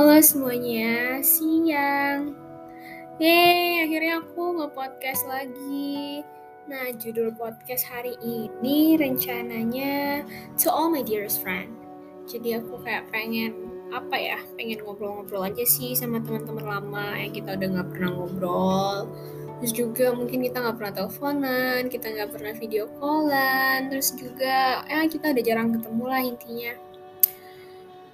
Halo semuanya, siang. Yeay, akhirnya aku nge-podcast lagi. Nah, judul podcast hari ini rencananya To All My Dearest Friend. Jadi aku kayak pengen, apa ya, pengen ngobrol-ngobrol aja sih sama teman-teman lama yang kita udah gak pernah ngobrol. Terus juga mungkin kita gak pernah teleponan, kita gak pernah video callan, terus juga ya kita udah jarang ketemu lah intinya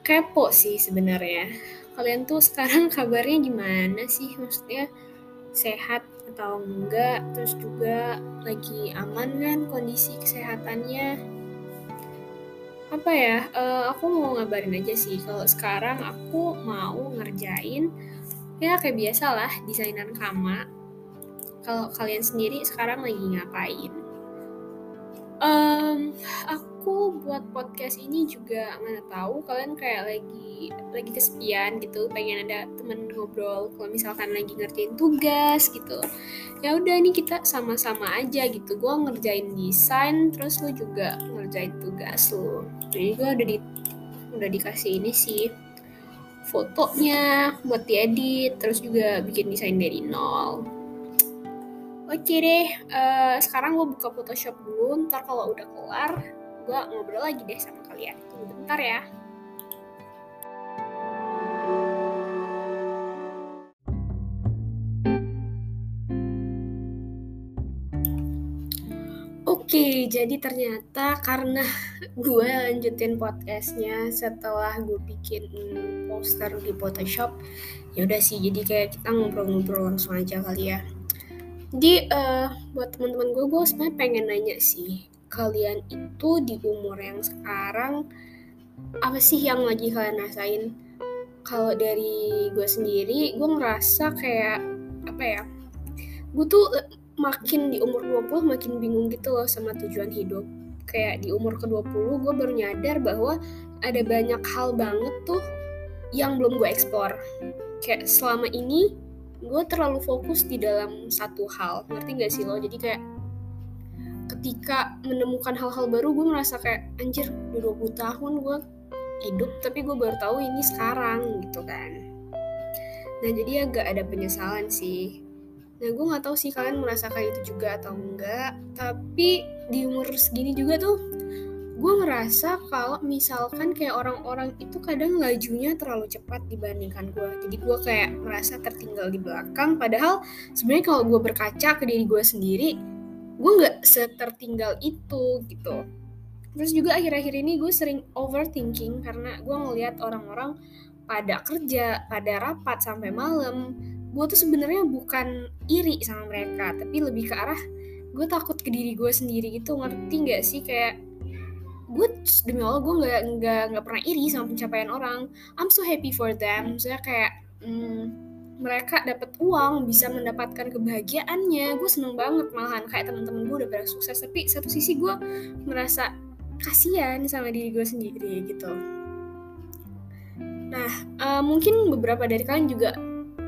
kepo sih sebenarnya. Kalian tuh sekarang kabarnya gimana sih? Maksudnya sehat atau enggak? Terus juga lagi aman kan kondisi kesehatannya? Apa ya? Uh, aku mau ngabarin aja sih kalau sekarang aku mau ngerjain ya kayak biasa lah desainan kama. Kalau kalian sendiri sekarang lagi ngapain? Buat podcast ini juga mana tahu kalian kayak lagi lagi kesepian gitu pengen ada temen ngobrol. Kalau misalkan lagi ngerjain tugas gitu. Ya udah nih kita sama-sama aja gitu. Gue ngerjain desain terus lu juga ngerjain tugas lu. Jadi gue udah di udah dikasih ini sih fotonya buat diedit terus juga bikin desain dari nol. Oke deh, uh, sekarang gue buka Photoshop dulu. Ntar kalau udah kelar, gue ngobrol lagi deh sama kalian. Tunggu bentar ya. Oke, jadi ternyata karena gue lanjutin podcastnya setelah gue bikin poster di Photoshop, ya udah sih. Jadi kayak kita ngobrol-ngobrol langsung aja kali ya. Jadi uh, buat teman-teman gue, gue sebenarnya pengen nanya sih, kalian itu di umur yang sekarang apa sih yang lagi kalian rasain? Kalau dari gue sendiri, gue ngerasa kayak apa ya? Gue tuh makin di umur 20 makin bingung gitu loh sama tujuan hidup. Kayak di umur ke-20 gue baru nyadar bahwa ada banyak hal banget tuh yang belum gue eksplor. Kayak selama ini gue terlalu fokus di dalam satu hal ngerti gak sih lo jadi kayak ketika menemukan hal-hal baru gue merasa kayak anjir udah 20 tahun gue hidup tapi gue baru tahu ini sekarang gitu kan. Nah jadi agak ada penyesalan sih. Nah gue nggak tahu sih kalian merasakan itu juga atau enggak tapi di umur segini juga tuh gue ngerasa kalau misalkan kayak orang-orang itu kadang lajunya terlalu cepat dibandingkan gue jadi gue kayak merasa tertinggal di belakang padahal sebenarnya kalau gue berkaca ke diri gue sendiri gue nggak setertinggal itu gitu. Terus juga akhir-akhir ini gue sering overthinking karena gue ngelihat orang-orang pada kerja pada rapat sampai malam. Gue tuh sebenarnya bukan iri sama mereka tapi lebih ke arah gue takut ke diri gue sendiri gitu. Ngerti nggak sih? Kayak gue demi Allah gue nggak nggak nggak pernah iri sama pencapaian orang. I'm so happy for them. Saya kayak hmm, mereka dapat uang bisa mendapatkan kebahagiaannya. Gue seneng banget malahan kayak teman-teman gue udah pada sukses. Tapi satu sisi gue merasa kasihan sama diri gue sendiri gitu. Nah uh, mungkin beberapa dari kalian juga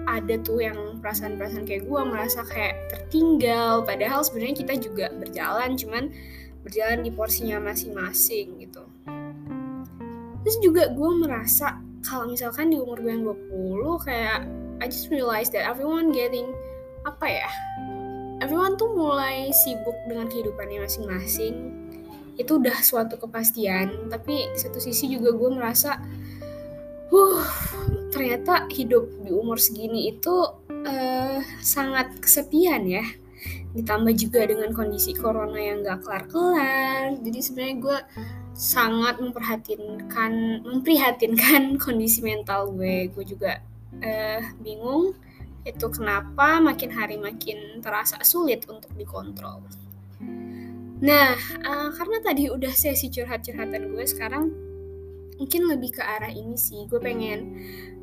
ada tuh yang perasaan-perasaan kayak gue merasa kayak tertinggal. Padahal sebenarnya kita juga berjalan cuman berjalan di porsinya masing-masing gitu. Terus juga gue merasa kalau misalkan di umur gue yang 20 kayak I just realized that everyone getting apa ya everyone tuh mulai sibuk dengan kehidupannya masing-masing. Itu udah suatu kepastian tapi satu sisi juga gue merasa uh ternyata hidup di umur segini itu uh, sangat kesepian ya. Ditambah juga dengan kondisi corona yang gak kelar-kelar. Jadi sebenarnya gue sangat memperhatinkan memprihatinkan kondisi mental gue. Gue juga uh, bingung itu kenapa makin hari makin terasa sulit untuk dikontrol. Nah uh, karena tadi udah sesi curhat-curhatan gue sekarang mungkin lebih ke arah ini sih. Gue pengen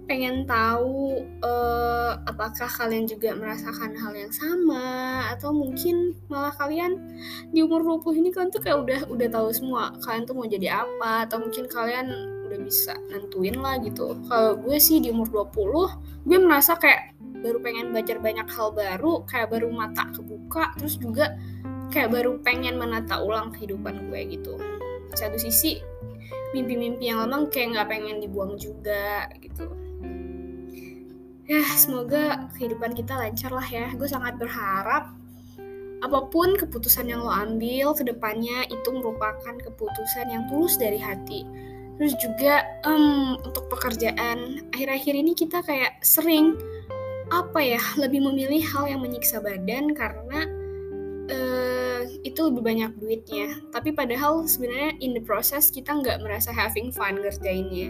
pengen tahu uh, apakah kalian juga merasakan hal yang sama? Atau mungkin malah kalian di umur 20 ini kan tuh kayak udah udah tahu semua kalian tuh mau jadi apa? Atau mungkin kalian udah bisa nentuin lah gitu. Kalau gue sih di umur 20 gue merasa kayak baru pengen belajar banyak hal baru, kayak baru mata kebuka terus juga kayak baru pengen menata ulang kehidupan gue gitu. Satu sisi mimpi-mimpi yang lama kayak nggak pengen dibuang juga gitu ya semoga kehidupan kita lancar lah ya gue sangat berharap apa pun keputusan yang lo ambil ke depannya itu merupakan keputusan yang tulus dari hati terus juga um, untuk pekerjaan akhir-akhir ini kita kayak sering apa ya lebih memilih hal yang menyiksa badan karena uh, itu lebih banyak duitnya. Tapi padahal sebenarnya in the process kita nggak merasa having fun ngerjainnya.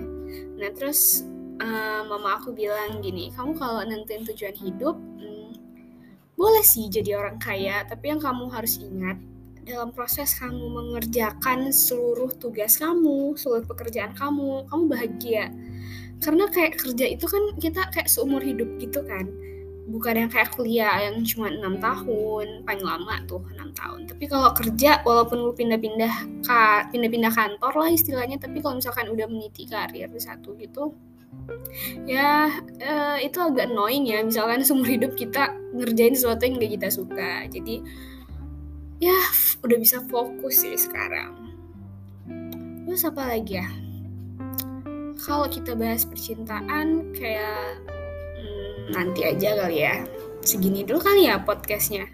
Nah terus uh, mama aku bilang gini kamu kalau nentuin tujuan hidup hmm, boleh sih jadi orang kaya tapi yang kamu harus ingat dalam proses kamu mengerjakan seluruh tugas kamu seluruh pekerjaan kamu kamu bahagia. Karena kayak kerja itu kan kita kayak seumur hidup gitu kan. Bukan yang kayak kuliah yang cuma enam tahun paling lama tuh enam tahun. Tapi kalau kerja walaupun lu pindah-pindah pindah-pindah kantor lah istilahnya tapi kalau misalkan udah meniti karir di satu gitu ya uh, itu agak annoying ya. Misalkan seumur hidup kita ngerjain sesuatu yang gak kita suka. Jadi ya udah bisa fokus sih sekarang. Terus apa lagi ya? Kalau kita bahas percintaan kayak hmm, nanti aja kali ya. Segini dulu kali ya podcastnya.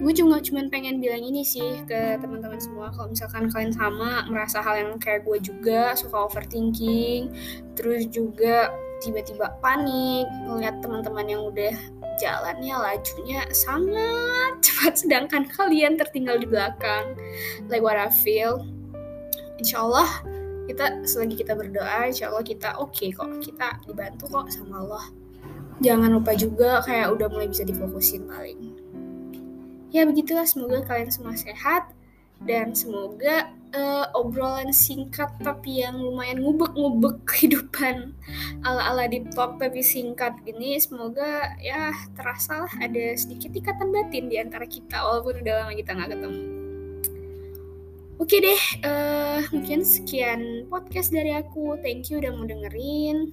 Gue cuma cuman pengen bilang ini sih ke teman-teman semua. Kalau misalkan kalian sama merasa hal yang kayak gue juga suka overthinking terus juga tiba-tiba panik ngeliat teman-teman yang udah jalannya lajunya sangat cepat sedangkan kalian tertinggal di belakang like what I feel insya Allah kita selagi kita berdoa insya Allah kita oke okay kok. Kita dibantu kok sama Allah. Jangan lupa juga kayak udah mulai bisa difokusin paling. Ya begitulah semoga kalian semua sehat dan semoga uh, obrolan singkat tapi yang lumayan ngubek-ngubek kehidupan ala-ala di talk tapi singkat gini semoga ya terasa lah ada sedikit ikatan batin di antara kita walaupun udah lama kita nggak ketemu Oke deh, uh, mungkin sekian podcast dari aku. Thank you udah mau dengerin.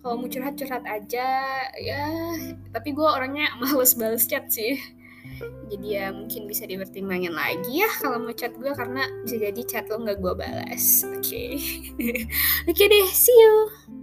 Kalau mau curhat-curhat aja, ya. Tapi gue orangnya males balas chat sih jadi ya mungkin bisa dipertimbangin lagi ya kalau mau chat gue karena bisa jadi chat lo nggak gue balas oke okay. oke okay deh see you